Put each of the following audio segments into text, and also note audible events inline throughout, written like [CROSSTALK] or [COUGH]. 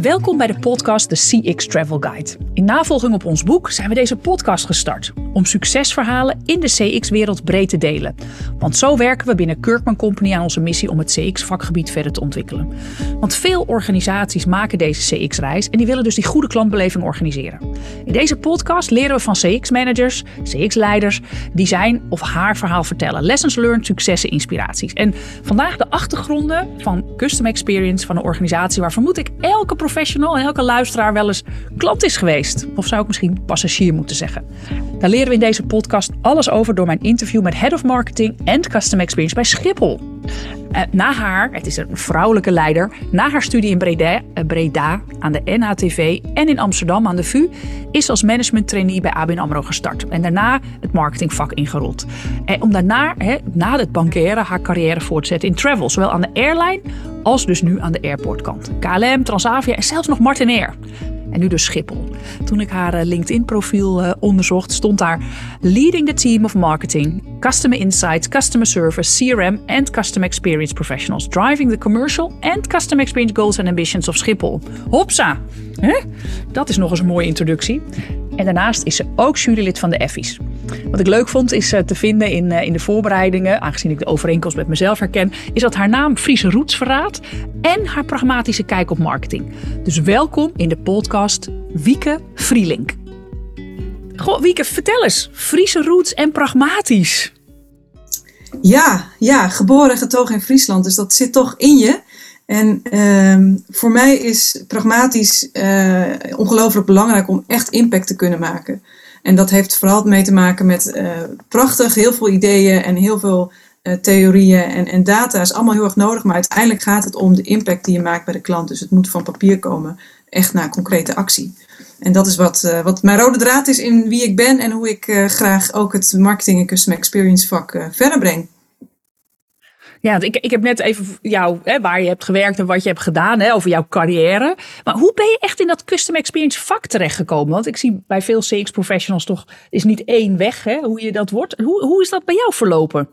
Welkom bij de podcast The CX Travel Guide. In navolging op ons boek zijn we deze podcast gestart om succesverhalen in de CX-wereld breed te delen. Want zo werken we binnen Kirkman Company aan onze missie om het CX-vakgebied verder te ontwikkelen. Want veel organisaties maken deze CX-reis en die willen dus die goede klantbeleving organiseren. In deze podcast leren we van CX-managers, CX-leiders die zijn of haar verhaal vertellen. Lessons learned, successen, inspiraties. En vandaag de achtergronden van Custom Experience van een organisatie waar vermoed ik elke professional en elke luisteraar wel eens klant is geweest. Of zou ik misschien passagier moeten zeggen. Daar leren we in deze podcast alles over door mijn interview met Head of Marketing en Custom Experience bij Schiphol. Uh, na haar, het is een vrouwelijke leider, na haar studie in Breda, uh, Breda aan de NHTV en in Amsterdam aan de VU, is als management trainee bij ABN AMRO gestart. En daarna het marketingvak ingerold. En om daarna, na het bankeren, haar carrière voort te zetten in travel. Zowel aan de airline als dus nu aan de airportkant. KLM, Transavia en zelfs nog Martinair en nu dus Schiphol. Toen ik haar eh, LinkedIn-profiel uh, onderzocht, stond daar Leading the Team of Marketing, Customer Insights, Customer Service, CRM en Customer Experience Professionals, driving the commercial and Customer Experience goals and ambitions of Schiphol. Hopsa! Huh? Dat is nog eens een mooie introductie. En daarnaast is ze ook jurylid van de Effies. Wat ik leuk vond is te vinden in, in de voorbereidingen, aangezien ik de overeenkomst met mezelf herken, is dat haar naam Friese roots verraadt en haar pragmatische kijk op marketing. Dus welkom in de podcast Wieke Vrielink. Goh, Wieke, vertel eens. Friese roots en pragmatisch. Ja, ja, geboren en getogen in Friesland, dus dat zit toch in je. En uh, voor mij is pragmatisch uh, ongelooflijk belangrijk om echt impact te kunnen maken. En dat heeft vooral mee te maken met uh, prachtig, heel veel ideeën en heel veel uh, theorieën en, en data is allemaal heel erg nodig. Maar uiteindelijk gaat het om de impact die je maakt bij de klant. Dus het moet van papier komen, echt naar concrete actie. En dat is wat, uh, wat mijn rode draad is in wie ik ben en hoe ik graag ook het marketing en customer experience vak verder breng. Ja, ik, ik heb net even jou, hè, waar je hebt gewerkt en wat je hebt gedaan, hè, over jouw carrière. Maar hoe ben je echt in dat custom experience vak terechtgekomen? Want ik zie bij veel CX professionals toch, is niet één weg hè, hoe je dat wordt. Hoe, hoe is dat bij jou verlopen?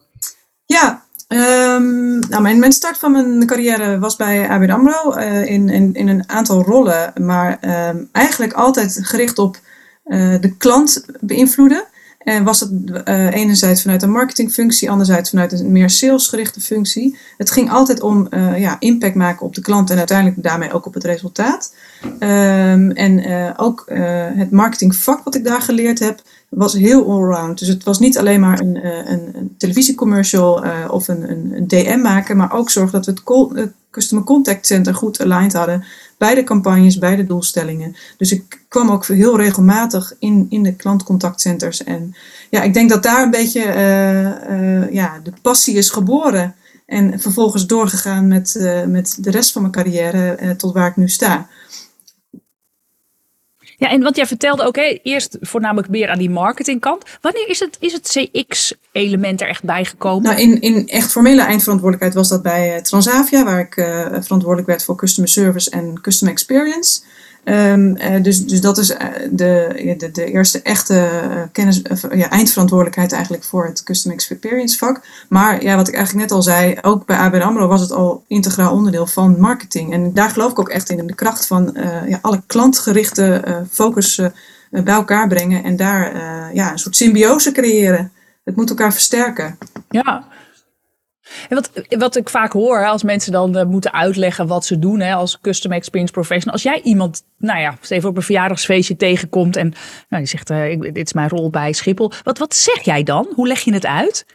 Ja, um, nou mijn, mijn, start van mijn carrière was bij ABN AMRO uh, in, in, in, een aantal rollen. Maar um, eigenlijk altijd gericht op uh, de klant beïnvloeden. En was het uh, enerzijds vanuit een marketingfunctie, anderzijds vanuit een meer salesgerichte functie. Het ging altijd om uh, ja, impact maken op de klant en uiteindelijk daarmee ook op het resultaat. Um, en uh, ook het marketingvak wat ik daar geleerd heb, was heel allround. Dus het was niet alleen maar een, een, een televisiecommercial of een, een, een, DM maken, maar ook zorgen dat we het, call, het Customer Contact Center goed aligned hadden bij de campagnes, bij de doelstellingen. Dus ik kwam ook heel regelmatig in, in de klantcontactcenters. En ja, ik denk dat daar een beetje uh, uh, ja, de passie is geboren. En vervolgens doorgegaan met, uh, met de rest van mijn carrière tot waar ik nu sta. Ja, en wat jij vertelde ook, eerst voornamelijk meer aan die marketingkant. Wanneer is het, is het CX-element er echt bijgekomen? Nou, in, in echt formele eindverantwoordelijkheid was dat bij Transavia, waar ik uh, verantwoordelijk werd voor customer service en customer experience. Um, uh, dus, dus dat is de, de, de eerste echte kennis, ja, eindverantwoordelijkheid eigenlijk voor het Customer Experience vak. Maar ja, wat ik eigenlijk net al zei, ook bij ABN AMRO was het al integraal onderdeel van marketing. En daar geloof ik ook echt in, de kracht van ja, alle klantgerichte uh, focus bij elkaar brengen en daar ja, een soort symbiose creëren. Het moet elkaar versterken. Ja, en wat, wat ik vaak hoor als mensen dan uh, moeten uitleggen wat ze doen hè, als custom experience professional. Als jij iemand, nou ja, even op een verjaardagsfeestje tegenkomt en nou, die zegt, uh, dit is mijn rol bij Schiphol. Wat, wat zeg jij dan? Hoe leg je het uit?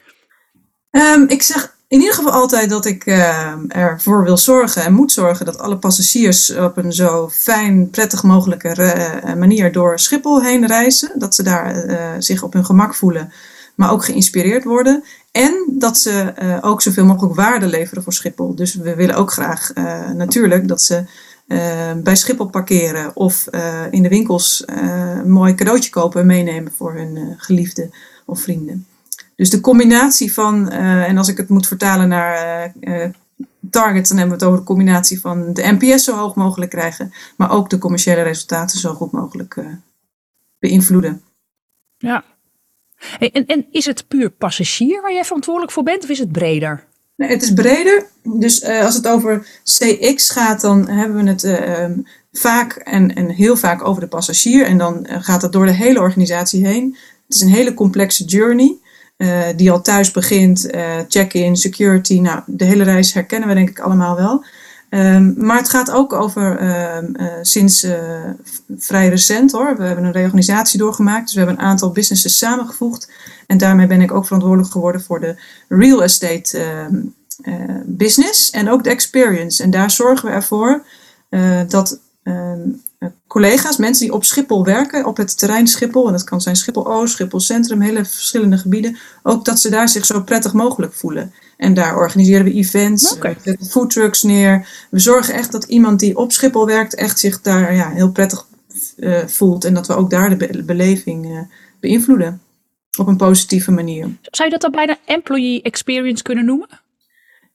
Um, ik zeg in ieder geval altijd dat ik uh, ervoor wil zorgen en moet zorgen dat alle passagiers op een zo fijn, prettig mogelijke manier door Schiphol heen reizen. Dat ze daar zich op hun gemak voelen maar ook geïnspireerd worden. En dat ze uh, ook zoveel mogelijk waarde leveren voor Schiphol. Dus we willen ook graag uh, natuurlijk dat ze uh, bij Schiphol parkeren of in de winkels een mooi cadeautje kopen en meenemen voor hun geliefde of vrienden. Dus de combinatie van, en als ik het moet vertalen naar targets, dan hebben we het over de combinatie van de NPS zo hoog mogelijk krijgen, maar ook de commerciële resultaten zo goed mogelijk beïnvloeden. Ja, en, en is het puur passagier waar jij verantwoordelijk voor bent of is het breder? Het is breder. Dus als het over CX gaat, dan hebben we het ehm, vaak en, en heel vaak over de passagier. En dan gaat het door de hele organisatie heen. Het is een hele complexe journey. die al thuis begint, check-in, security. Nou, de hele reis herkennen we denk ik allemaal wel. Um, maar het gaat ook over um, uh, sinds uh, vrij recent hoor. We hebben een reorganisatie doorgemaakt. Dus we hebben een aantal businesses samengevoegd. En daarmee ben ik ook verantwoordelijk geworden voor de real estate uh, business en ook de experience. En daar zorgen we ervoor dat collega's, mensen die op Schiphol werken, op het terrein Schiphol, en dat kan zijn Schiphol Oost, Schiphol Centrum, hele verschillende gebieden, ook dat ze daar zich zo prettig mogelijk voelen. En daar organiseren we events, okay. we zetten foodtrucks neer. We zorgen echt dat iemand die op Schiphol werkt echt zich daar ja, heel prettig uh, voelt. En dat we ook daar de beleving uh, beïnvloeden. Op een positieve manier. Zou je dat dan bijna employee experience kunnen noemen?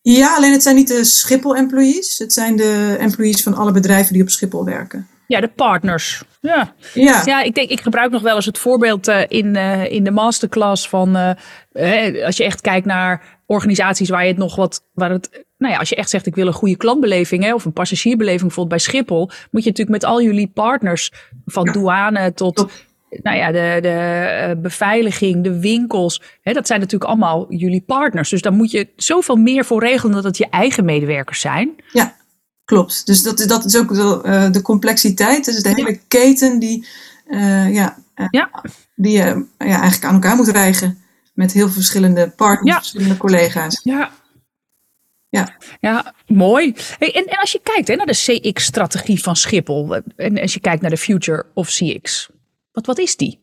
Ja, alleen het zijn niet de Schiphol-employees. Het zijn de employees van alle bedrijven die op Schiphol werken. Ja, de partners. Ja. Ja. ja, ik denk, ik gebruik nog wel eens het voorbeeld uh, in, uh, in de masterclass van uh, als je echt kijkt naar organisaties waar je het nog wat, waar het, nou ja, als je echt zegt ik wil een goede klantbeleving hè, of een passagierbeleving bijvoorbeeld bij Schiphol, moet je natuurlijk met al jullie partners van douane tot nou ja, de, de beveiliging, de winkels. Hè, dat zijn natuurlijk allemaal jullie partners. Dus daar moet je zoveel meer voor regelen dat het je eigen medewerkers zijn. Ja, klopt. Dus dat, dat is ook de, uh, de complexiteit. Dus de hele keten die, uh, ja, uh, ja. die je ja, eigenlijk aan elkaar moet rijgen. Met heel verschillende partners, ja. verschillende collega's. Ja. Ja. ja, mooi. Hey, en, en als je kijkt hè, naar de CX-strategie van Schiphol. En als je kijkt naar de Future of CX. Wat, wat is die?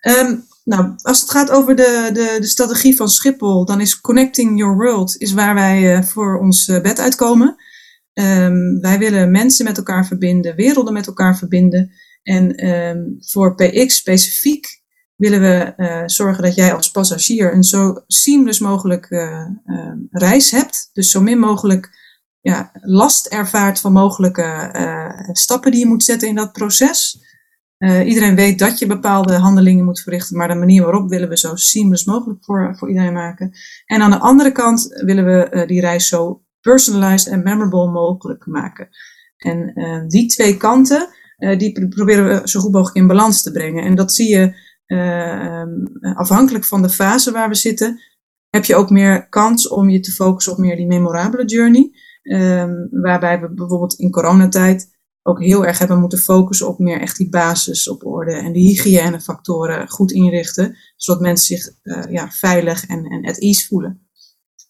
Um, nou, als het gaat over de, de, de strategie van Schiphol, dan is Connecting Your World is waar wij uh, voor ons uh, bed uitkomen. Um, wij willen mensen met elkaar verbinden, werelden met elkaar verbinden. En um, voor PX specifiek willen we uh, zorgen dat jij als passagier een zo seamless mogelijk uh, reis hebt. Dus zo min mogelijk ja, last ervaart van mogelijke stappen die je moet zetten in dat proces. iedereen weet dat je bepaalde handelingen moet verrichten, maar de manier waarop willen we zo seamless mogelijk voor, voor iedereen maken. En aan de andere kant willen we die reis zo personalized en memorable mogelijk maken. En die twee kanten, die proberen we zo goed mogelijk in balans te brengen. En dat zie je uh, afhankelijk van de fase waar we zitten, heb je ook meer kans om je te focussen op meer die memorabele journey. Um, waarbij we bijvoorbeeld in coronatijd ook heel erg hebben moeten focussen op meer echt die basis op orde en die hygiënefactoren goed inrichten, zodat mensen zich ja, veilig en, en at ease voelen.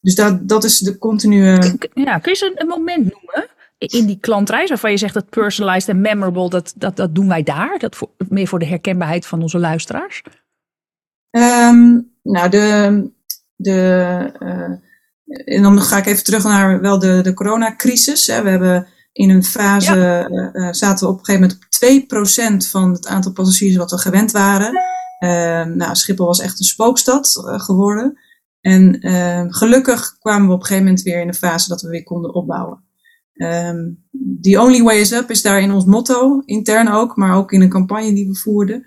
Dus dat, dat is de continue. Ja, kun je een moment noemen in die klantreis, waarvan je zegt dat personalized en memorable, dat, dat, dat doen wij daar? Dat voor, meer voor de herkenbaarheid van onze luisteraars? Um, nou, de, de, uh, en dan ga ik even terug naar wel de, de coronacrisis. Hè. We hebben in een fase, ja. uh, zaten we op een gegeven moment op 2% van het aantal passagiers wat we gewend waren. Uh, nou, Schiphol was echt een spookstad geworden. En ehm, gelukkig kwamen we op een gegeven moment weer in een fase dat we weer konden opbouwen. Um, the only way is up is daarin ons motto, intern ook, maar ook in een campagne die we voerden.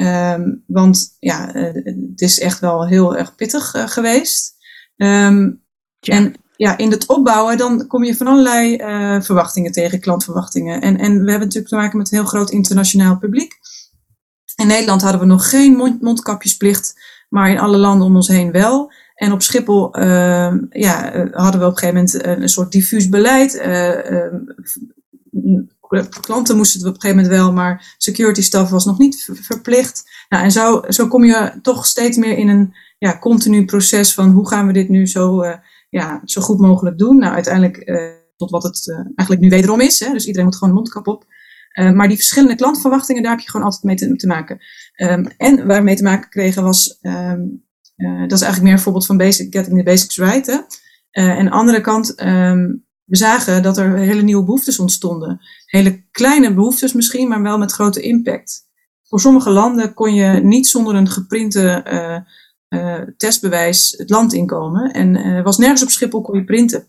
Um, want ja, uh, het is echt wel heel erg pittig uh, geweest. Um, ja. En ja, in het opbouwen, dan kom je van allerlei uh, verwachtingen tegen, klantverwachtingen. En, en we hebben natuurlijk te maken met een heel groot internationaal publiek. In Nederland hadden we nog geen mond, mondkapjesplicht, maar in alle landen om ons heen wel. En op Schiphol uh, ja, hadden we op een gegeven moment een, een soort diffuus beleid. Uh, klanten moesten het op een gegeven moment wel, maar security staff was nog niet verplicht. Nou, en zo, zo kom je toch steeds meer in een ja, continu proces van hoe gaan we dit nu zo, ja, zo goed mogelijk doen. Nou, uiteindelijk tot wat het eigenlijk nu wederom is. Hè? Dus iedereen moet gewoon mondkap op. Uh, maar die verschillende klantverwachtingen, daar heb je gewoon altijd mee te, te maken. Um, en waar we mee te maken kregen was um, uh, dat is eigenlijk meer een voorbeeld van basic, getting the basics right. Hè? Uh, en aan de andere kant, um, we zagen dat er hele nieuwe behoeftes ontstonden. Hele kleine behoeftes misschien, maar wel met grote impact. Voor sommige landen kon je niet zonder een geprinte testbewijs het land inkomen. En was nergens op Schiphol kon je printen.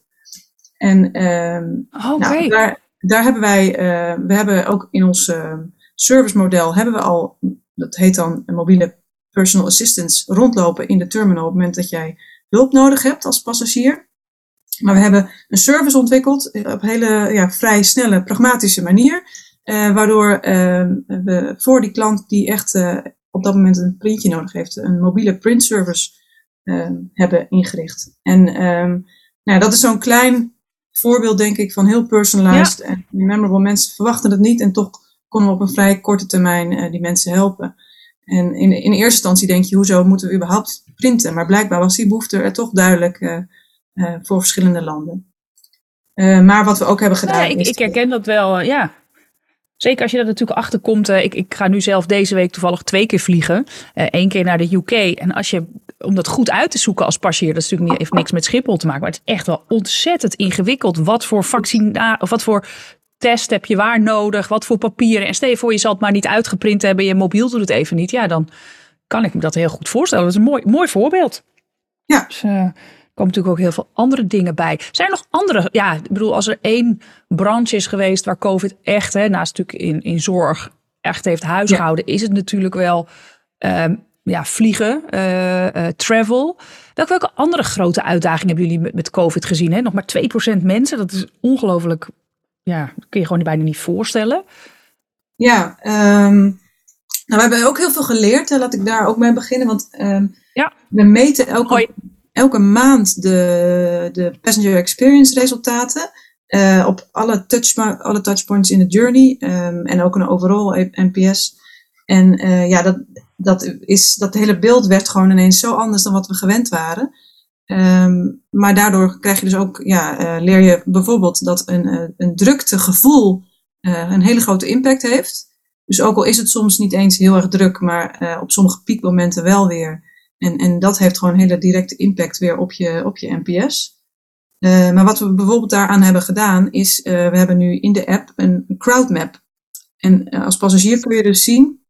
En um, okay. nou, daar, daar hebben wij, we hebben ook in ons service model hebben we al, dat heet dan mobiele personal assistants rondlopen in de terminal op het moment dat jij hulp nodig hebt als passagier. Maar we hebben een service ontwikkeld op een hele ja, vrij snelle, pragmatische manier. waardoor we voor die klant die echt op dat moment een printje nodig heeft, een mobiele printservice hebben ingericht. En nou, dat is zo'n klein voorbeeld, denk ik, van heel personalized en memorable. Mensen verwachten het niet en toch konden we op een vrij korte termijn uh, die mensen helpen. En in, in eerste instantie denk je, hoezo moeten we überhaupt printen? Maar blijkbaar was die behoefte er toch duidelijk uh, uh, voor verschillende landen. maar wat we ook hebben gedaan. Ja, ik, ik herken dat wel, ja. Zeker als je er natuurlijk achterkomt. Uh, ik, ik ga nu zelf deze week toevallig twee keer vliegen. Eén keer naar de UK. En als je om dat goed uit te zoeken als passagier, dat is natuurlijk niet, heeft niks met Schiphol te maken. Maar het is echt wel ontzettend ingewikkeld. Wat voor vaccina of wat voor test heb je waar nodig? Wat voor papieren? En stel je voor, je zal het maar niet uitgeprint hebben. Je mobiel doet het even niet. Ja, dan kan ik me dat heel goed voorstellen. Dat is een mooi, mooi voorbeeld. Ja. Dus, uh, er komen natuurlijk ook heel veel andere dingen bij. Zijn er nog andere? Ja, ik bedoel, als er één branche is geweest waar COVID echt, hè, naast natuurlijk in, in zorg, echt heeft huishouden, is het natuurlijk wel um, ja, vliegen, uh, uh, travel. Welke, welke andere grote uitdagingen hebben jullie met, met COVID gezien? Hè? Nog maar 2% mensen, dat is ongelooflijk. Ja, dat kun je gewoon bijna niet voorstellen. Ja, um, nou, we hebben ook heel veel geleerd. Laat ik daar ook mee beginnen. Want um, ja. we meten elke, elke maand de, de passenger experience resultaten. Uh, op alle, touch, alle touchpoints in de journey. Um, en ook een overall NPS. En uh, ja, dat, dat, is, dat hele beeld werd gewoon ineens zo anders dan wat we gewend waren. Um, maar daardoor krijg je dus ook, ja, uh, leer je bijvoorbeeld dat een, uh, een druktegevoel uh, een hele grote impact heeft. Dus ook al is het soms niet eens heel erg druk, maar op sommige piekmomenten wel weer. En, en dat heeft gewoon een hele directe impact weer op je, op je NPS. maar wat we bijvoorbeeld daaraan hebben gedaan, is we hebben nu in de app een crowdmap. En als passagier kun je dus zien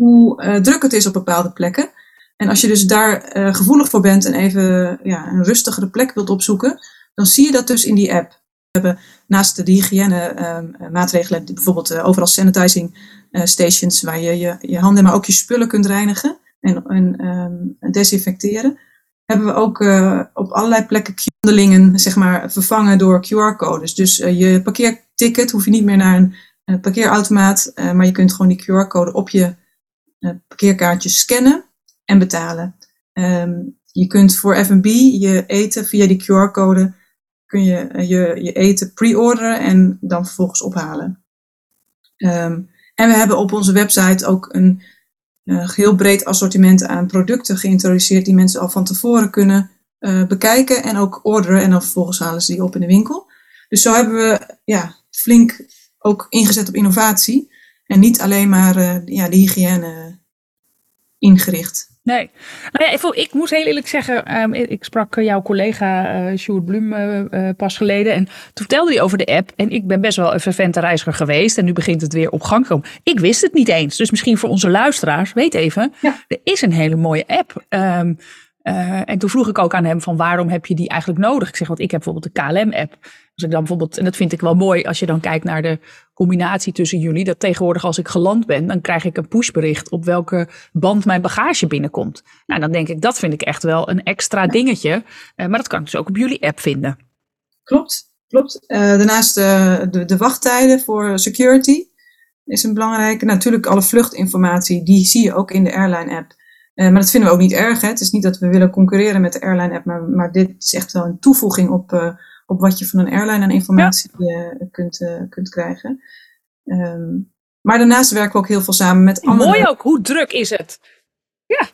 hoe uh, druk het is op bepaalde plekken. En als je dus daar uh, gevoelig voor bent en even ja, een rustigere plek wilt opzoeken, dan zie je dat dus in die app. We hebben naast de hygiëne uh, maatregelen, bijvoorbeeld overal sanitizing stations, waar je, je je handen, maar ook je spullen kunt reinigen en, en um, desinfecteren, hebben we ook op allerlei plekken handelingen zeg maar, vervangen door QR-codes. Dus je parkeerticket hoef je niet meer naar een parkeerautomaat, maar je kunt gewoon die QR-code op je parkeerkaartjes scannen en betalen. Um, je kunt voor F&B je eten via die QR-code kun je uh, je, je eten pre-orderen en dan vervolgens ophalen. Um, en we hebben op onze website ook een uh, heel breed assortiment aan producten geïntroduceerd die mensen al van tevoren kunnen bekijken en ook orderen en dan vervolgens halen ze die op in de winkel. Dus zo hebben we ja, flink ook ingezet op innovatie. En niet alleen maar uh, ja, de hygiëne ingericht. Nee. Nou ja, ik moet heel eerlijk zeggen, um, ik sprak eh, jouw collega uh, Sjoerd Blum uh, pas geleden. En toen vertelde hij over de app. En ik ben best wel een vervente reiziger geweest. En nu begint het weer op gang te komen. Ik wist het niet eens. Dus misschien voor onze luisteraars, weet even. Ja. Er is een hele mooie app. Um, uh, en toen vroeg ik ook aan hem van waarom heb je die eigenlijk nodig? Ik zeg, want ik heb bijvoorbeeld de KLM-app. Als ik dan bijvoorbeeld, en dat vind ik wel mooi als je dan kijkt naar de combinatie tussen jullie. Dat tegenwoordig als ik geland ben, dan krijg ik een pushbericht op welke band mijn bagage binnenkomt. Nou, dan denk ik, dat vind ik echt wel een extra dingetje. Uh, maar dat kan ik dus ook op jullie app vinden. Klopt, klopt. Uh, daarnaast de, de wachttijden voor security is een belangrijke. Natuurlijk alle vluchtinformatie, die zie je ook in de airline app. Uh, maar dat vinden we ook niet erg. Hè. Het is niet dat we willen concurreren met de airline app, maar, maar dit is echt wel een toevoeging op, uh, op wat je van een airline aan informatie ja. uh, kunt, kunt krijgen. Um, maar daarnaast werken we ook heel veel samen met andere. Mooi ook, hoe druk is het? Ja.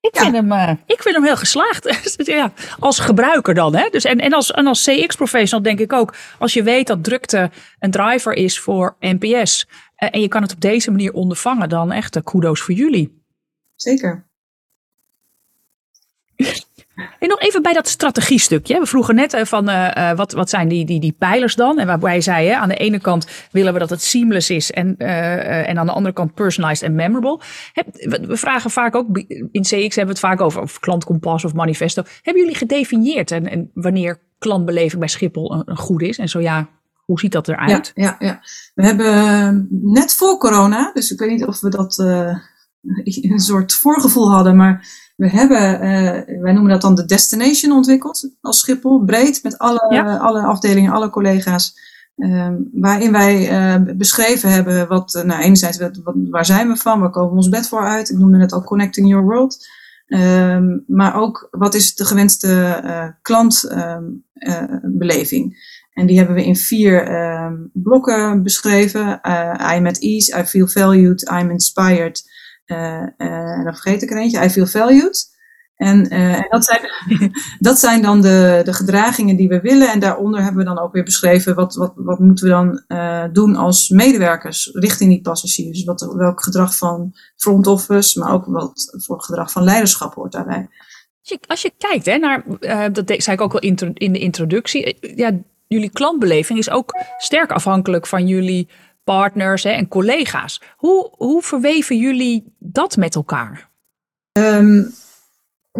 Ik, vind hem, ik vind hem heel geslaagd. [LAUGHS] ja, als gebruiker dan. Hè? Dus en, en, als, en als CX-professional denk ik ook. Als je weet dat drukte een driver is voor NPS. en je kan het op deze manier ondervangen. Dan echt kudo's voor jullie zeker. [LAUGHS] En nog even bij dat strategiestukje. We vroegen net van uh, wat, wat zijn die, die, die pijlers dan? En waarbij je zei, hè, aan de ene kant willen we dat het seamless is en, uh, en aan de andere kant personalized en memorable. Heb, we vragen vaak ook, in CX hebben we het vaak over, over klantkompas of manifesto. Hebben jullie gedefinieerd en, en wanneer klantbeleving bij Schiphol een, een goed is? En zo ja, hoe ziet dat eruit? Ja, ja, ja. we hebben net voor corona, dus ik weet niet of we dat een soort voorgevoel hadden. Maar we hebben, wij noemen dat dan de destination ontwikkeld als Schiphol. Breed met alle, alle afdelingen, alle collega's. Ehm, waarin wij uh, beschreven hebben wat, uh, nou enerzijds wat, waar zijn we van, waar komen we ons bed voor uit. Ik noemde net al Connecting Your World. Um, maar ook wat is de gewenste uh, klantbeleving. en die hebben we in vier blokken beschreven. I'm at ease, I feel valued, I'm inspired. En dan vergeet ik er eentje, I feel valued. En, uh, en dat, zijn, [LAUGHS] dat zijn dan de, de gedragingen die we willen. En daaronder hebben we dan ook weer beschreven wat, wat, wat moeten we dan doen als medewerkers richting die passagiers. Wat, welk gedrag van front office, maar ook wat voor gedrag van leiderschap hoort daarbij. Als je, als je kijkt hè, naar, dat zei ik ook al in de introductie, ja, jullie klantbeleving is ook sterk afhankelijk van jullie partners hè, en collega's. Hoe, hoe verweven jullie dat met elkaar? Um,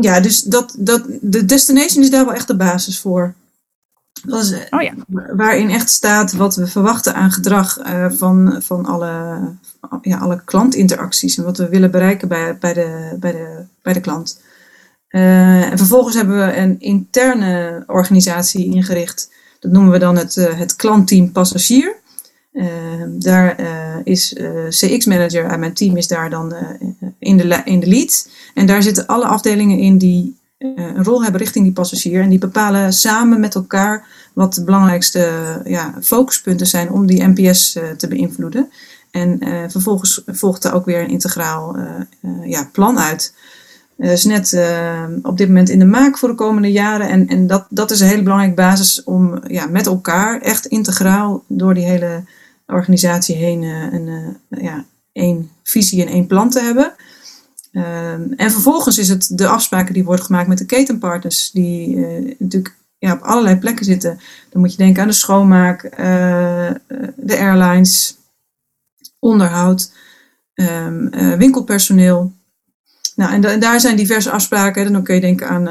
ja, dus dat, dat, de destination is daar wel echt de basis voor. Dat is, oh ja. Waarin echt staat wat we verwachten aan gedrag uh, van, van alle, ja, alle klantinteracties en wat we willen bereiken bij, bij, de, bij, de, bij de klant. Uh, en vervolgens hebben we een interne organisatie ingericht. Dat noemen we dan het, uh, het klantteam passagier. Ehm, daar uh, is uh, eh, CX-manager en mijn team is daar dan uh, in, de, in de lead. En daar zitten alle afdelingen in die een rol hebben richting die passagier. En die bepalen samen met elkaar wat de belangrijkste ja, focuspunten zijn om die NPS te beïnvloeden. En vervolgens volgt er ook weer een integraal ja, plan uit. Dat is net op dit moment in de maak voor de komende jaren. En, en dat, dat is een hele belangrijke basis om ja, met elkaar echt integraal door die hele organisatie heen uh, een, uh, ja, één visie en één plan te hebben. Ehm, en vervolgens is het de afspraken die worden gemaakt met de ketenpartners, die uh, natuurlijk ja, op allerlei plekken zitten. Dan moet je denken aan de schoonmaak, de airlines, onderhoud, um, winkelpersoneel. Nou, en, en, daar zijn diverse afspraken. Dan kun je denken aan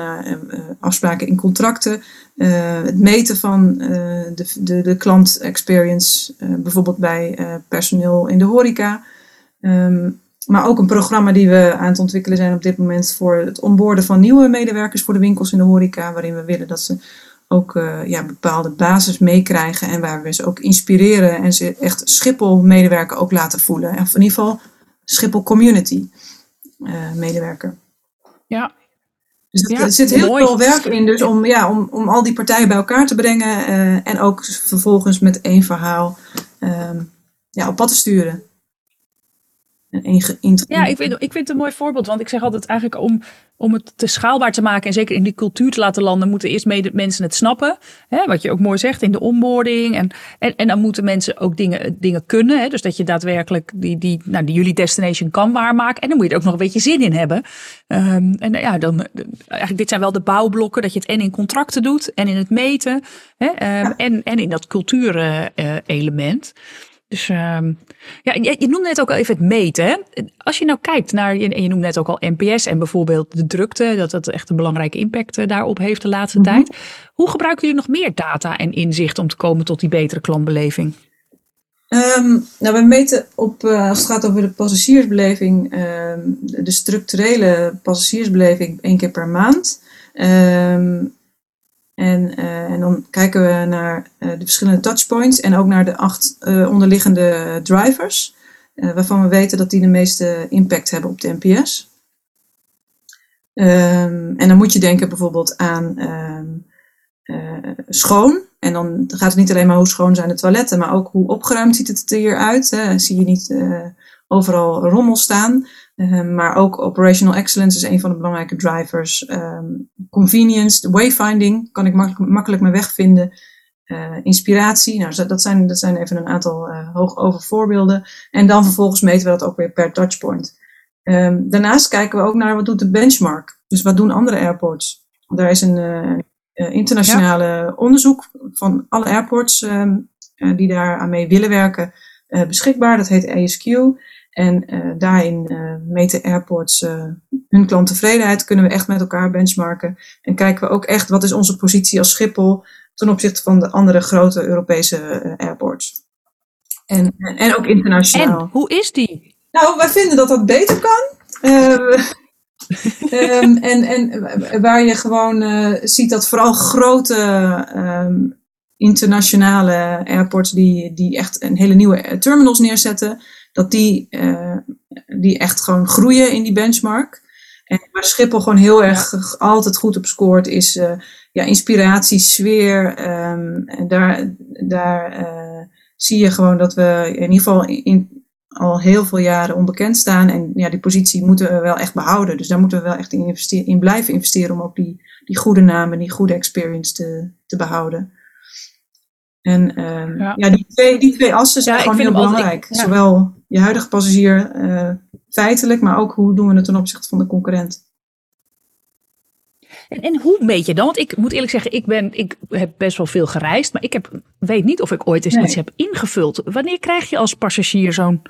afspraken in contracten, uh, het meten van uh, de, de, de klant experience, uh, bijvoorbeeld bij personeel in de horeca. Um, maar ook een programma die we aan het ontwikkelen zijn op dit moment voor het onboorden van nieuwe medewerkers voor de winkels in de horeca, waarin we willen dat ze ook ja, bepaalde basis meekrijgen en waar we ze ook inspireren en ze echt Schiphol medewerker ook laten voelen. Of in ieder geval Schiphol community medewerker. Ja, dus er zit heel veel werk in dus om, ja, om, om al die partijen bij elkaar te brengen uh, en ook vervolgens met één verhaal um, ja, op pad te sturen. Ja, ik vind, ik vind het een mooi voorbeeld. Want ik zeg altijd eigenlijk om, om het te schaalbaar te maken en zeker in die cultuur te laten landen, moeten eerst mede mensen het snappen. Hè, wat je ook mooi zegt in de onboarding. En, en, en dan moeten mensen ook dingen, dingen kunnen. Hè, dus dat je daadwerkelijk die, die, nou, die jullie destination kan waarmaken. En dan moet je er ook nog een beetje zin in hebben. Um, en ja, dan, eigenlijk dit zijn wel de bouwblokken dat je het en in contracten doet en in het meten. Hè, um, en, en in dat cultuurelement. Uh, dus uh, ja, je, je noemde net ook al even het meten. Hè? Als je nou kijkt naar, en je noemde net ook al NPS en bijvoorbeeld de drukte, dat dat echt een belangrijke impact uh, daarop heeft de laatste mhm. tijd. Hoe gebruiken jullie nog meer data en inzicht om te komen tot die betere klantbeleving? Um, nou, we meten op, uh, als het gaat over de passagiersbeleving, uh, de structurele passagiersbeleving één keer per maand. Um, en, uh, en dan kijken we naar uh, de verschillende touchpoints en ook naar de acht uh, onderliggende drivers, waarvan we weten dat die de meeste impact hebben op de NPS. Um, en dan moet je denken bijvoorbeeld aan um, schoon. En dan gaat het niet alleen maar hoe schoon zijn de toiletten, maar ook hoe opgeruimd ziet het er hier uit. Hè? Zie je niet overal rommel staan. Um, maar ook operational excellence is een van de belangrijke drivers. Um, convenience, de wayfinding, kan ik makkelijk, makkelijk mijn weg vinden. Uh, inspiratie, nou, dat, zijn, dat zijn even een aantal uh, hoogover voorbeelden. En dan vervolgens meten we dat ook weer per touchpoint. Um, daarnaast kijken we ook naar wat doet de benchmark. Dus wat doen andere airports? Daar is een uh, internationale ja. onderzoek van alle airports die daar aan mee willen werken beschikbaar. Dat heet ASQ. En uh, daarin uh, meten airports uh, hun klanttevredenheid, kunnen we echt met elkaar benchmarken. En kijken we ook echt wat is onze positie als Schiphol ten opzichte van de andere grote Europese airports. En, en ook internationaal. En hoe is die? Nou, wij vinden dat dat beter kan. um, [LAUGHS] en, en waar je gewoon ziet dat vooral grote um, internationale airports die, die echt een hele nieuwe terminals neerzetten, dat die, uh, die echt gewoon groeien in die benchmark. En waar Schiphol gewoon heel erg ja. altijd goed op scoort, is uh, ja, inspiratie, sfeer. Um, en daar daar uh, zie je gewoon dat we in ieder geval in, al heel veel jaren onbekend staan. En ja, die positie moeten we wel echt behouden. Dus daar moeten we wel echt in, investeren, in blijven investeren om ook die, die goede naam en die goede experience te, te behouden. En um, ja. ja. die, twee, die twee assen zijn ja, gewoon heel belangrijk. Altijd, ja. Zowel je huidige passagier uh, feitelijk, maar ook hoe doen we het ten opzichte van de concurrent. En, en hoe meet je dan? Want ik moet eerlijk zeggen, ik, ben, ik heb best wel veel gereisd, maar ik heb, weet niet of ik ooit eens nee. iets heb ingevuld. Wanneer krijg je als passagier zo'n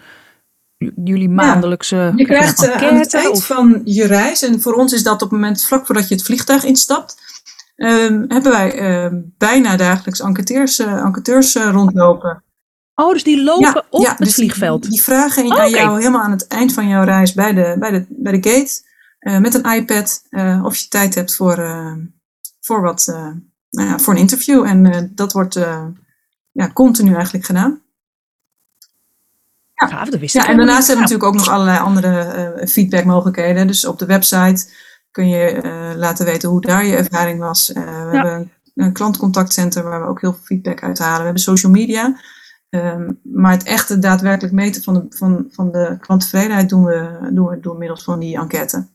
jullie maandelijkse ja, Je krijgt uh, aan het eind of? van je reis, en voor ons is dat op het moment vlak voordat je het vliegtuig instapt, um, hebben wij uh, bijna dagelijks enquêteurs, uh, enquêteurs rondlopen. Oh, dus die lopen ja, op ja, het dus vliegveld? Die, die vragen oh, aan jou helemaal aan het eind van jouw reis bij de, bij de, bij de gate. Uh, met een iPad of je tijd hebt voor, voor, wat, nou ja, voor een interview. En dat wordt ja, continu eigenlijk gedaan. Ja, Gaaf, dat wist ja en daarnaast hebben we natuurlijk ook nog allerlei andere feedbackmogelijkheden. Dus op de website kun je laten weten hoe daar je ervaring was. we ja. hebben een klantcontactcentrum waar we ook heel veel feedback uithalen. We hebben social media. Um, maar het echte daadwerkelijk meten van de, van, van de klanttevredenheid doen we, doen we door middels van die enquête.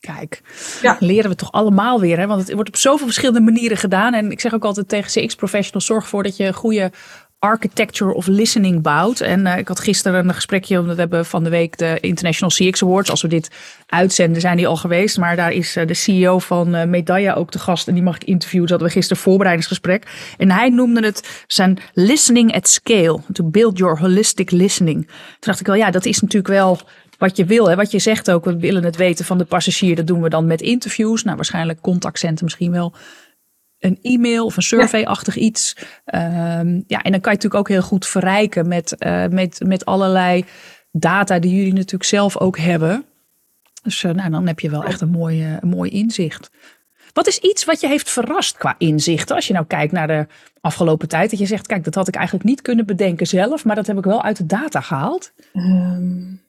Kijk, ja. leren we toch allemaal weer. Hè? Want het wordt op zoveel verschillende manieren gedaan. En ik zeg ook altijd tegen CX-professionals: zorg ervoor dat je een goede architecture of listening bouwt. En uh, ik had gisteren een gesprekje, omdat we hebben van de week de International CX Awards. Als we dit uitzenden, zijn die al geweest. Maar daar is uh, de CEO van uh, ook te gast. En die mag ik interviewen. Dat hadden we gisteren voorbereidingsgesprek. En hij noemde het zijn listening at scale. To build your holistic listening. Toen dacht ik wel, ja, dat is natuurlijk wel wat je wil. Hè? Wat je zegt ook, we willen het weten van de passagier. Dat doen we dan met interviews. Nou, waarschijnlijk contactcenten misschien wel een e-mail of een survey-achtig iets. Um, ja, en dan kan je natuurlijk ook heel goed verrijken met, uh, met, met allerlei data die jullie natuurlijk zelf ook hebben. Dus uh, nou, dan heb je wel echt een mooi, uh, een mooi inzicht. Wat is iets wat je heeft verrast qua inzichten? Als je nou kijkt naar de afgelopen tijd. Dat je zegt, kijk, dat had ik eigenlijk niet kunnen bedenken zelf. Maar dat heb ik wel uit de data gehaald. Um,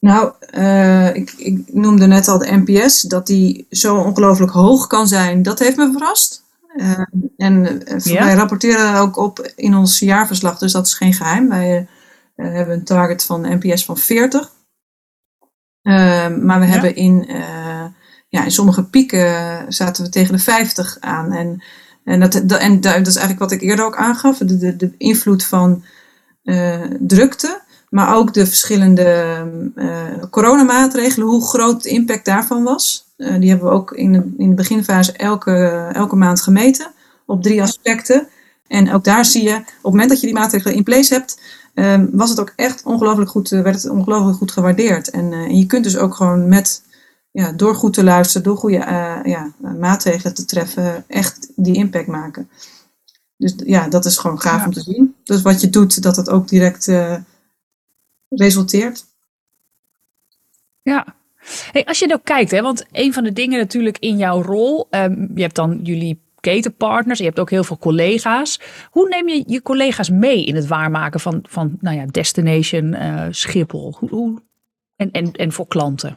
nou, uh, ik, ik, noemde net al de NPS, dat die zo ongelooflijk hoog kan zijn. Dat heeft me verrast. Uh, en ja. wij rapporteren ook op in ons jaarverslag, dus dat is geen geheim. Wij hebben een target van NPS van 40. maar we ja. hebben in, ja, in sommige pieken zaten we tegen de 50 aan. En, en, dat, dat, en dat is eigenlijk wat ik eerder ook aangaf, de, de, de invloed van drukte. Maar ook de verschillende uh, coronamaatregelen, hoe groot de impact daarvan was. Uh, die hebben we ook in de, in de beginfase elke, elke maand gemeten op drie aspecten. En ook daar zie je, op het moment dat je die maatregelen in place hebt, um, was het ook echt ongelooflijk goed, werd het ongelooflijk goed gewaardeerd. En, uh, en je kunt dus ook gewoon met, ja, door goed te luisteren, door goede ja, maatregelen te treffen, echt die impact maken. Dus ja, dat is gewoon gaaf ja. om te zien. Dus wat je doet, dat het ook direct resulteert. Ja. Hey, als je nou kijkt, hè, want een van de dingen natuurlijk in jouw rol, um, je hebt dan jullie ketenpartners, je hebt ook heel veel collega's. Hoe neem je je collega's mee in het waarmaken van, van nou ja, Destination uh, Schiphol? Hoe, hoe, en, en, en voor klanten?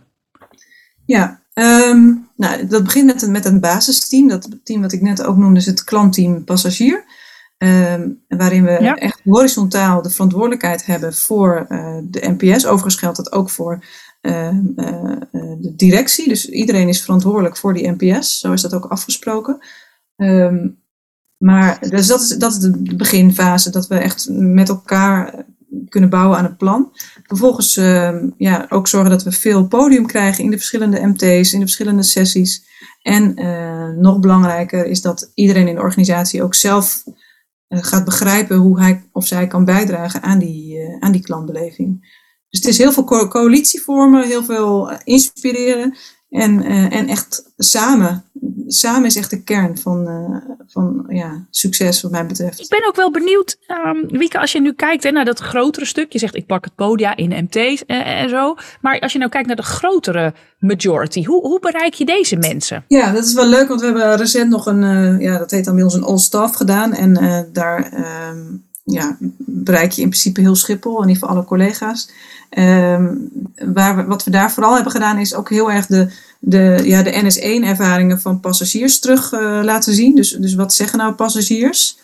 Ja, um, nou, dat begint met een, met een basisteam. Dat team wat ik net ook noemde is het klantteam passagier. Um, waarin we ja. echt horizontaal de verantwoordelijkheid hebben voor uh, de NPS. Overigens geldt dat ook voor uh, uh, de directie. Dus iedereen is verantwoordelijk voor die NPS. Zo is dat ook afgesproken. Um, maar dus dat is, dat is de beginfase, dat we echt met elkaar kunnen bouwen aan het plan. Vervolgens ja, ook zorgen dat we veel podium krijgen in de verschillende MT's, in de verschillende sessies. En nog belangrijker is dat iedereen in de organisatie ook zelf gaat begrijpen hoe hij of zij kan bijdragen aan die, uh, aan die klantbeleving. Dus het is heel veel co coalitievormen, heel veel uh, inspireren En, en echt samen samen is echt de kern van, uh, van ja, succes wat mij betreft. Ik ben ook wel benieuwd, um, Wieke, als je nu kijkt hè, naar dat grotere stuk. Je zegt ik pak het podia in MT's en, en, zo. Maar als je nou kijkt naar de grotere majority. Hoe, hoe bereik je deze mensen? Ja, dat is wel leuk. Want we hebben recent nog een, uh, ja, dat heet dan bij ons een all-staff gedaan. En uh, daar um, ja, bereik je in principe heel Schiphol. In ieder geval alle collega's. Um, waar wat we daar vooral hebben gedaan is ook heel erg de de, ja, de NS1-ervaringen van passagiers terug uh, laten zien. Dus, dus wat zeggen nou passagiers?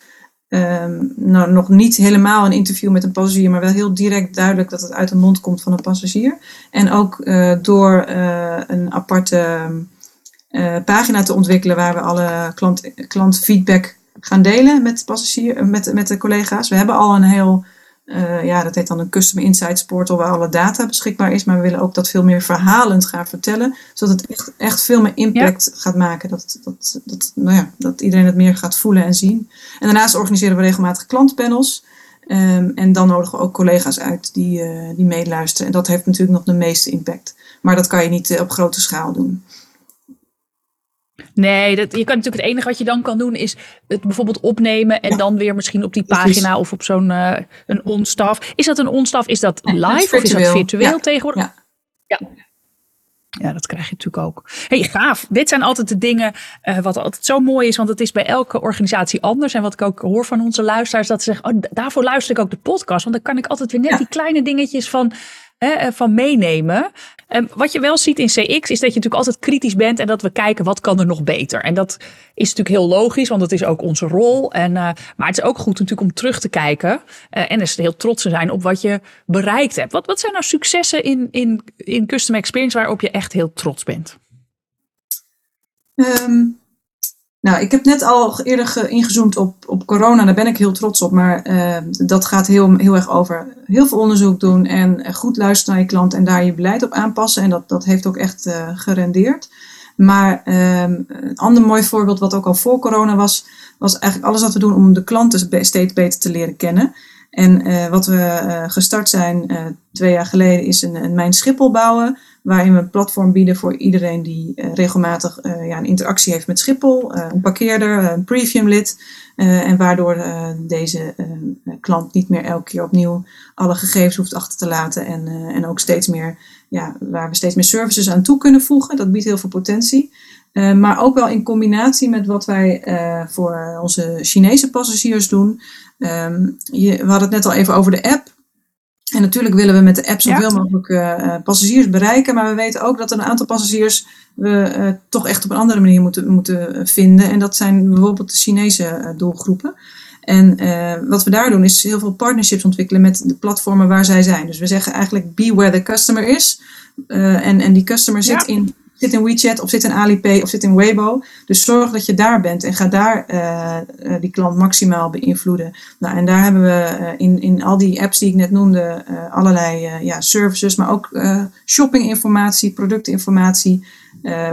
Um, nou, nog niet helemaal een interview met een passagier, maar wel heel direct duidelijk dat het uit de mond komt van een passagier. En ook uh, door uh, een aparte pagina te ontwikkelen waar we alle klant, klantfeedback gaan delen met, passagier, met, met de collega's. We hebben al een heel uh, ja, dat heet dan een Customer Insights portal waar alle data beschikbaar is. Maar we willen ook dat veel meer verhalend gaan vertellen. Zodat het echt, echt veel meer impact gaat maken. Dat, dat, dat, nou ja, dat iedereen het meer gaat voelen en zien. En daarnaast organiseren we regelmatig klantpanels. Um, en dan nodigen we ook collega's uit die, uh, die meeluisteren. En dat heeft natuurlijk nog de meeste impact. Maar dat kan je niet uh, op grote schaal doen. Nee, dat, je kan natuurlijk het enige wat je dan kan doen is het bijvoorbeeld opnemen en dan weer misschien op die pagina of op zo'n uh, een onstaf. Is dat een onstaf? Is dat live of is dat virtueel ja. tegenwoordig? Ja. ja. Ja, dat krijg je natuurlijk ook. hey, gaaf. Dit zijn altijd de dingen uh, wat altijd zo mooi is, want het is bij elke organisatie anders. En wat ik ook hoor van onze luisteraars, dat ze zeggen, oh, daarvoor luister ik ook de podcast. Want dan kan ik altijd weer net die kleine dingetjes van, hè, van meenemen. Um, wat je wel ziet in CX is dat je natuurlijk altijd kritisch bent en dat we kijken wat kan er nog beter. En dat is natuurlijk heel logisch, want dat is ook onze rol. En, uh, maar het is ook goed natuurlijk om terug te kijken uh, en dus heel trots te zijn op wat je bereikt hebt. Wat, wat zijn nou successen in, in, in Customer Experience waarop je echt heel trots bent? Um, nou, ik heb net al eerder ingezoomd op, op corona, daar ben ik heel trots op. Maar uh, dat gaat heel, heel erg over heel veel onderzoek doen en goed luisteren naar je klant en daar je beleid op aanpassen. En dat, dat heeft ook echt uh, gerendeerd. Maar um, een ander mooi voorbeeld, wat ook al voor corona was, was eigenlijk alles wat we doen om de klanten steeds beter te leren kennen. En wat we gestart zijn twee jaar geleden is een, een Mijn Schiphol bouwen waarin we een platform bieden voor iedereen die uh, regelmatig uh, ja, een interactie heeft met Schiphol, uh, een parkeerder, een premium lid. en waardoor deze klant niet meer elke keer opnieuw alle gegevens hoeft achter te laten. En, en ook steeds meer, ja, waar we steeds meer services aan toe kunnen voegen. Dat biedt heel veel potentie. maar ook wel in combinatie met wat wij voor onze Chinese passagiers doen. Um, je, we hadden het net al even over de app. En natuurlijk willen we met de app zoveel ja. mogelijk uh, passagiers bereiken, maar we weten ook dat een aantal passagiers we uh, toch echt op een andere manier moeten, moeten vinden. En dat zijn bijvoorbeeld de Chinese doelgroepen. En wat we daar doen is heel veel partnerships ontwikkelen met de platformen waar zij zijn. Dus we zeggen eigenlijk be where the customer is. en, en die customer zit ja. in zit in WeChat of zit in Alipay of zit in Weibo. Dus zorg dat je daar bent en ga daar uh, die klant maximaal beïnvloeden. Nou, en daar hebben we uh, in, in al die apps die ik net noemde allerlei ja, services, maar ook shoppinginformatie, productinformatie,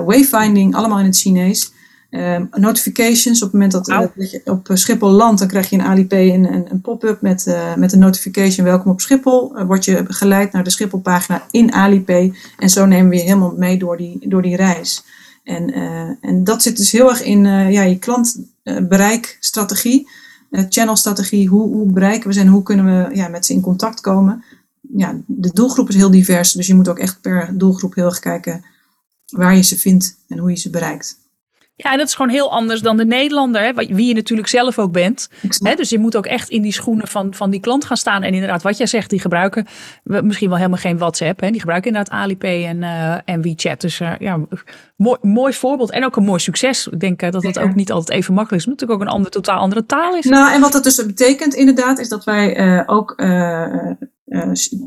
wayfinding, allemaal in het Chinees. Um, notifications, op het moment dat, dat, je op Schiphol landt, dan krijg je in Alipay een, een, een pop-up met, uh, met een notification welkom op Schiphol. Uh, word je geleid naar de Schiphol-pagina in Alipay en zo nemen we je helemaal mee door die, door die reis. En, en dat zit dus heel erg in ja, je klantbereikstrategie, channelstrategie. Hoe, hoe bereiken we ze en hoe kunnen we ja, met ze in contact komen? Ja, de doelgroep is heel divers, dus je moet ook echt per doelgroep heel erg kijken waar je ze vindt en hoe je ze bereikt. Ja, dat is gewoon heel anders dan de Nederlander, hè, wie je natuurlijk zelf ook bent. Hè, dus je moet ook echt in die schoenen van, van die klant gaan staan. En inderdaad, wat jij zegt, die gebruiken misschien wel helemaal geen WhatsApp. Hè, die gebruiken inderdaad Alipay en, uh, en WeChat. Dus uh, ja, mooi, mooi voorbeeld en ook een mooi succes. Ik denk uh, dat het ook niet altijd even makkelijk is. Omdat het natuurlijk ook een andere, totaal andere taal is. Nou, en wat dat dus betekent inderdaad, is dat wij ook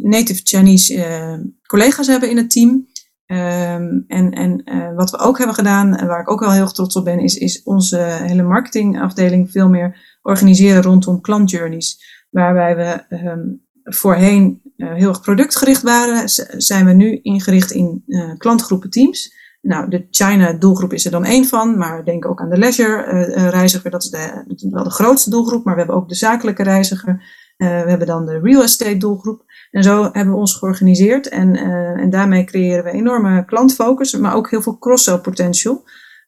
native Chinese collega's hebben in het team. Um, en en uh, wat we ook hebben gedaan, en waar ik ook wel heel trots op ben, is, is onze hele marketingafdeling veel meer organiseren rondom klantjourneys. Waarbij we um, voorheen uh, heel erg productgericht waren, zijn we nu ingericht in uh, klantgroepen teams. Nou, de China doelgroep is er dan één van, maar denk ook aan de leisure reiziger. Dat is de, wel de grootste doelgroep, maar we hebben ook de zakelijke reiziger. We hebben dan de real estate doelgroep. En zo hebben we ons georganiseerd. En, en daarmee creëren we enorme klantfocus, maar ook heel veel cross-sell potential.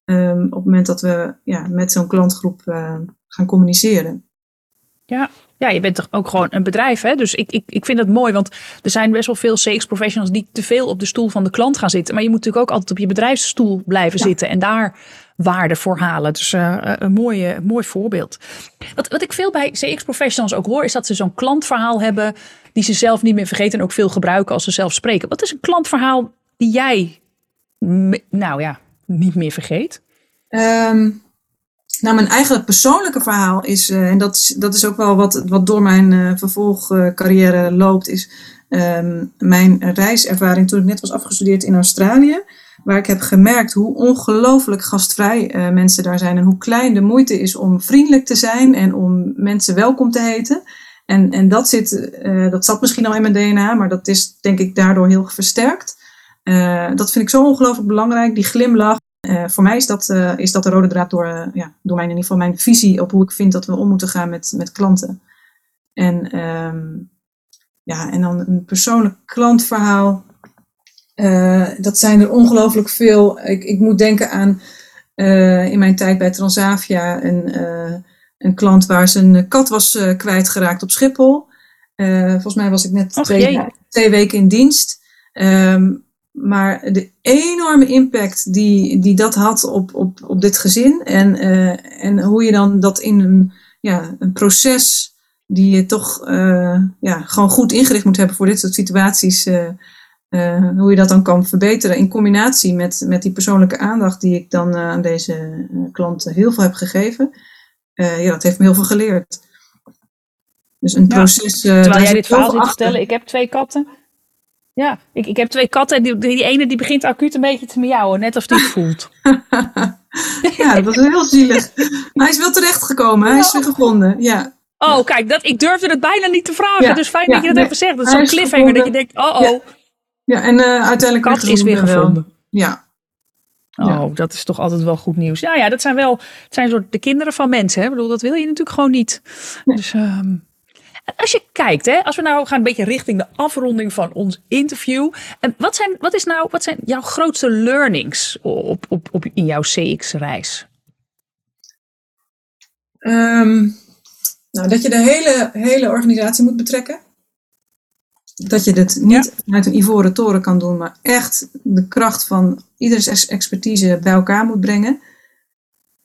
Um, op het moment dat we ja, met zo'n klantgroep gaan communiceren. Ja, ja, je bent toch ook gewoon een bedrijf, hè? Dus ik, ik, ik vind het mooi, want er zijn best wel veel CX-professionals die te veel op de stoel van de klant gaan zitten. Maar je moet natuurlijk ook altijd op je bedrijfsstoel blijven zitten en daar waarde voor halen. Dus uh, een mooie, mooi voorbeeld. Wat, wat ik veel bij CX-professionals ook hoor, is dat ze zo'n klantverhaal hebben die ze zelf niet meer vergeten en ook veel gebruiken als ze zelf spreken. Wat is een klantverhaal die jij, nou ja, niet meer vergeet? Um nou, mijn eigen persoonlijke verhaal is, uh, en dat is, dat is ook wel wat, wat door mijn uh, vervolgcarrière loopt, is um, mijn reiservaring toen ik net was afgestudeerd in Australië. Waar ik heb gemerkt hoe ongelooflijk gastvrij uh, mensen daar zijn en hoe klein de moeite is om vriendelijk te zijn en om mensen welkom te heten. En, en dat, zit, dat zat misschien al in mijn DNA, maar dat is denk ik daardoor heel versterkt. dat vind ik zo ongelooflijk belangrijk, die glimlach. Uh, voor mij is dat, uh, is dat de rode draad door, uh, ja, door mijn, in ieder geval mijn visie op hoe ik vind dat we om moeten gaan met, met klanten. En, um, ja, en dan een persoonlijk klantverhaal. dat zijn er ongelooflijk veel. Ik, ik moet denken aan in mijn tijd bij Transavia een, een klant waar zijn kat was kwijtgeraakt op Schiphol. volgens mij was ik net twee, twee, weken in dienst. Um, maar de enorme impact die, die dat had op, op, op dit gezin en, uh, en hoe je dan dat in een, ja, een proces die je toch uh, ja, gewoon goed ingericht moet hebben voor dit soort situaties, uh, hoe je dat dan kan verbeteren in combinatie met, met die persoonlijke aandacht die ik dan aan deze klant heel veel heb gegeven. ja, dat heeft me heel veel geleerd. Dus een proces. Terwijl jij dit verhaal zit te vertellen, ik heb twee katten. Ja, ik, ik heb twee katten en die, die ene die begint acuut een beetje te miauwen, net als die het voelt. [LAUGHS] ja, dat was heel zielig. Maar hij is wel terechtgekomen, hij is weer gevonden, ja. Oh, kijk, dat, ik durfde het bijna niet te vragen. dus fijn dat je dat even zegt. Dat is zo'n cliffhanger dat je denkt, oh oh. Ja, en uh, uiteindelijk kat is weer gevonden. Ja. Oh, dat is toch altijd wel goed nieuws. Ja, ja, dat zijn wel het zijn soort de kinderen van mensen. Hè? Ik bedoel, dat wil je natuurlijk gewoon niet. Dus um, als je kijkt, hè, als we nou gaan een beetje richting de afronding van ons interview. En wat, zijn, wat, is nou, wat zijn jouw grootste learnings op, op, op, in jouw CX-reis? Um, nou, dat je de hele, hele organisatie moet betrekken. Dat je dit niet ja. vanuit een ivoren toren kan doen, maar echt de kracht van ieders expertise bij elkaar moet brengen.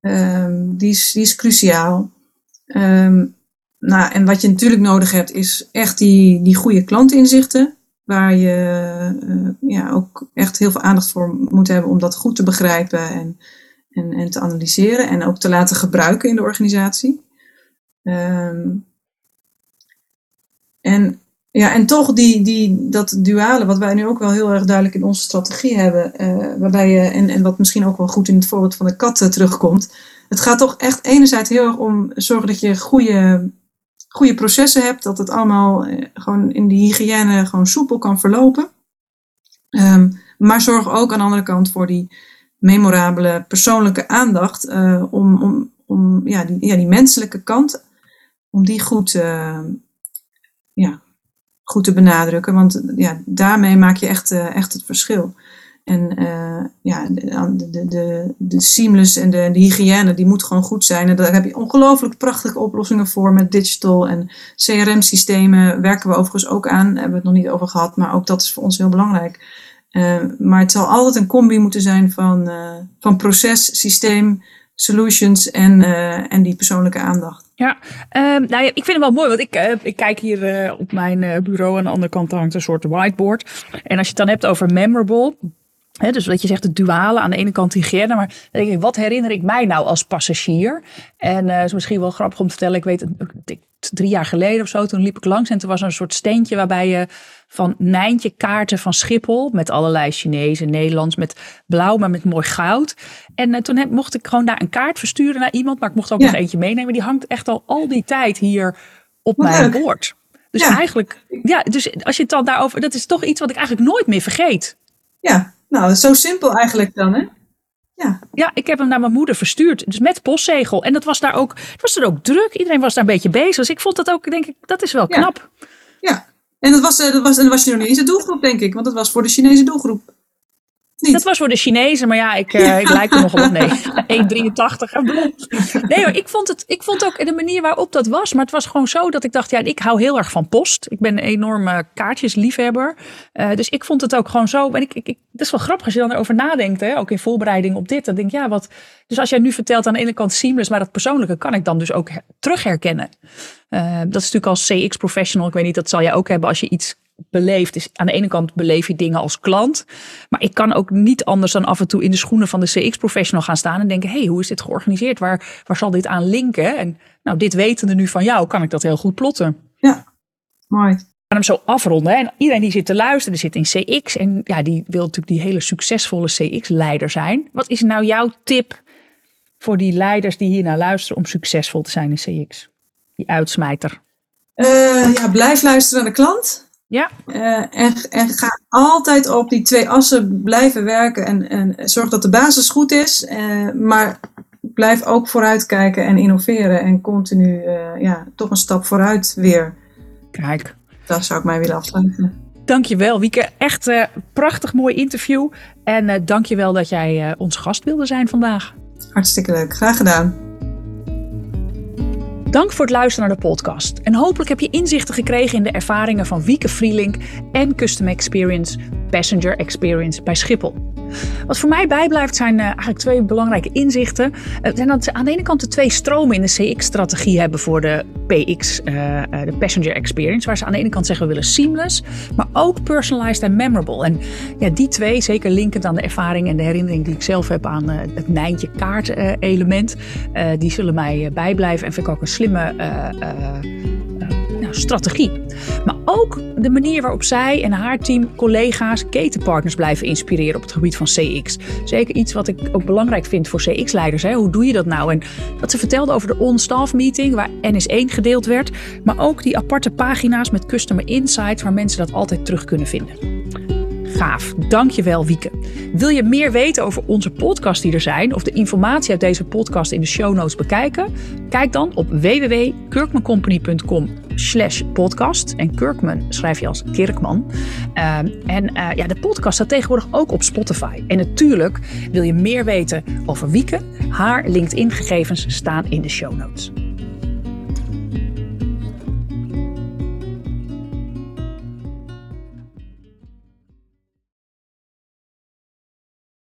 Um, die, is, die is cruciaal. Um, nou, en wat je natuurlijk nodig hebt, is echt die, die goede klantinzichten. Waar je uh, ja, ook echt heel veel aandacht voor moet hebben om dat goed te begrijpen en, en, en te analyseren. En ook te laten gebruiken in de organisatie. Um, en, ja, en toch die, die, dat duale, wat wij nu ook wel heel erg duidelijk in onze strategie hebben. Uh, waarbij je, en, en wat misschien ook wel goed in het voorbeeld van de kat terugkomt. Het gaat toch echt enerzijds heel erg om zorgen dat je goede goede processen hebt, dat het allemaal eh, gewoon in die hygiëne gewoon soepel kan verlopen. Um, maar zorg ook aan de andere kant voor die memorabele persoonlijke aandacht uh, om, om, om ja, die, ja, die menselijke kant, om die goed, uh, ja, goed te benadrukken. Want ja, daarmee maak je echt, echt het verschil. En uh, ja, de, de, de, seamless en de, de hygiëne, die moet gewoon goed zijn. En daar heb je ongelooflijk prachtige oplossingen voor met digital en CRM-systemen. Werken we overigens ook aan, hebben we het nog niet over gehad, maar ook dat is voor ons heel belangrijk. Uh, maar het zal altijd een combi moeten zijn van, uh, van proces, systeem, solutions en, en die persoonlijke aandacht. Ja, um, nou ja, ik vind het wel mooi, want ik, ik kijk hier op mijn bureau. Aan de andere kant hangt een soort whiteboard. En als je het dan hebt over memorable, He, dus wat je zegt, het duale, aan de ene kant hygiëne, maar denk ik, wat herinner ik mij nou als passagier? En uh, is misschien wel grappig om te vertellen, ik weet, drie jaar geleden of zo, toen liep ik langs en toen was er een soort steentje waarbij je van Nijntje kaarten van Schiphol, met allerlei Chinees en Nederlands, met blauw, maar met mooi goud. En uh, toen heb, mocht ik gewoon daar een kaart versturen naar iemand, maar ik mocht ook ja. nog eentje meenemen. Die hangt echt al al die tijd hier op wat mijn leuk. bord. Dus ja. eigenlijk, ja, dus als je het dan daarover, dat is toch iets wat ik eigenlijk nooit meer vergeet. Ja, nou, zo simpel eigenlijk dan, hè? Ja. Ja, ik heb hem naar mijn moeder verstuurd. Dus met postzegel. En dat was daar ook, het was er ook druk. Iedereen was daar een beetje bezig. Dus ik vond dat ook, denk ik, dat is wel knap. Ja. En dat was, eh, dat was, en dat was je nog niet eens de doelgroep, denk ik. Want dat was voor de Chinese doelgroep. Niet? Dat was voor de Chinezen, maar ja, ik, eh, [LAUGHS] ik lijk er nogal op. Nee, [LAUGHS] 1,83 en blond. Nee hoor, ik vond, het, ik vond ook de manier waarop dat was. Maar het was gewoon zo dat ik dacht, ja, ik hou heel erg van post. Ik ben een enorme kaartjesliefhebber. Eh, dus ik vond het ook gewoon zo. En ik, ik, ik, dat is wel grappig als je dan erover nadenkt, hè, ook in voorbereiding op dit. Dan denk ik, ja, wat. Dus als jij nu vertelt aan de ene kant seamless, maar dat persoonlijke kan ik dan dus ook her- terug herkennen. Eh, dat is natuurlijk als CX-professional, ik weet niet, dat zal jij ook hebben als je iets beleeft. Is aan de ene kant beleef je dingen als klant. Maar ik kan ook niet anders dan af en toe in de schoenen van de CX-professional gaan staan en denken: hé, hey, hoe is dit georganiseerd? Waar, waar zal dit aan linken? En nou, dit wetende nu van jou, kan ik dat heel goed plotten. Ja. Mooi. Hem zo afronden. Hè? En iedereen die zit te luisteren, die zit in CX. En ja, die wil natuurlijk die hele succesvolle CX-leider zijn. Wat is nou jouw tip voor die leiders die hier naar luisteren om succesvol te zijn in CX? Die uitsmijter. Eh, ja, blijf luisteren naar de klant. Ja, Eh, en, en ga altijd op die twee assen blijven werken. En, en zorg dat de basis goed is. eh, maar blijf ook vooruitkijken en innoveren. En continu eh, ja, toch een stap vooruit weer. kijk. Daar zou ik mij willen afsluiten. Dankjewel, Wieke. Echt eh prachtig mooi interview. En eh dankjewel dat jij ons gast wilde zijn vandaag. Hartstikke leuk. Graag gedaan. Dank voor het luisteren naar de podcast. En hopelijk heb je inzichten gekregen in de ervaringen van Wieke Vrielink en Custom Experience, Passenger Experience bij Schiphol. Wat voor mij bijblijft zijn eh, eigenlijk twee belangrijke inzichten. Het zijn dat ze aan de ene kant de twee stromen in de CX-strategie hebben voor de PX, eh, eh, de Passenger Experience. Waar ze aan de ene kant zeggen we willen seamless, maar ook personalized en memorable. En ja, die twee, zeker linkend aan de ervaring en de herinnering die ik zelf heb aan eh, het Nijntje kaart eh, element, eh, die zullen mij eh, bijblijven en vind ik ook een slimme strategie. Maar ook de manier waarop zij en haar team collega's, ketenpartners blijven inspireren op het gebied van CX. Zeker iets wat ik ook belangrijk vind voor CX-leiders. Hoe doe je dat nou? En wat ze vertelde over de on-staff meeting, waar NS1 gedeeld werd. Maar ook die aparte pagina's met customer insights, waar mensen dat altijd terug kunnen vinden. Gaaf, dankjewel Wieke. Wil je meer weten over onze podcasts die er zijn of de informatie uit deze podcast in de show notes bekijken? Kijk dan op www.kirkmancompany.com slash podcast. En Kirkman schrijf je als Kirkman. Ehm, en eh, ja, de podcast staat tegenwoordig ook op Spotify. En natuurlijk wil je meer weten over Wieke. Haar LinkedIn gegevens staan in de show notes.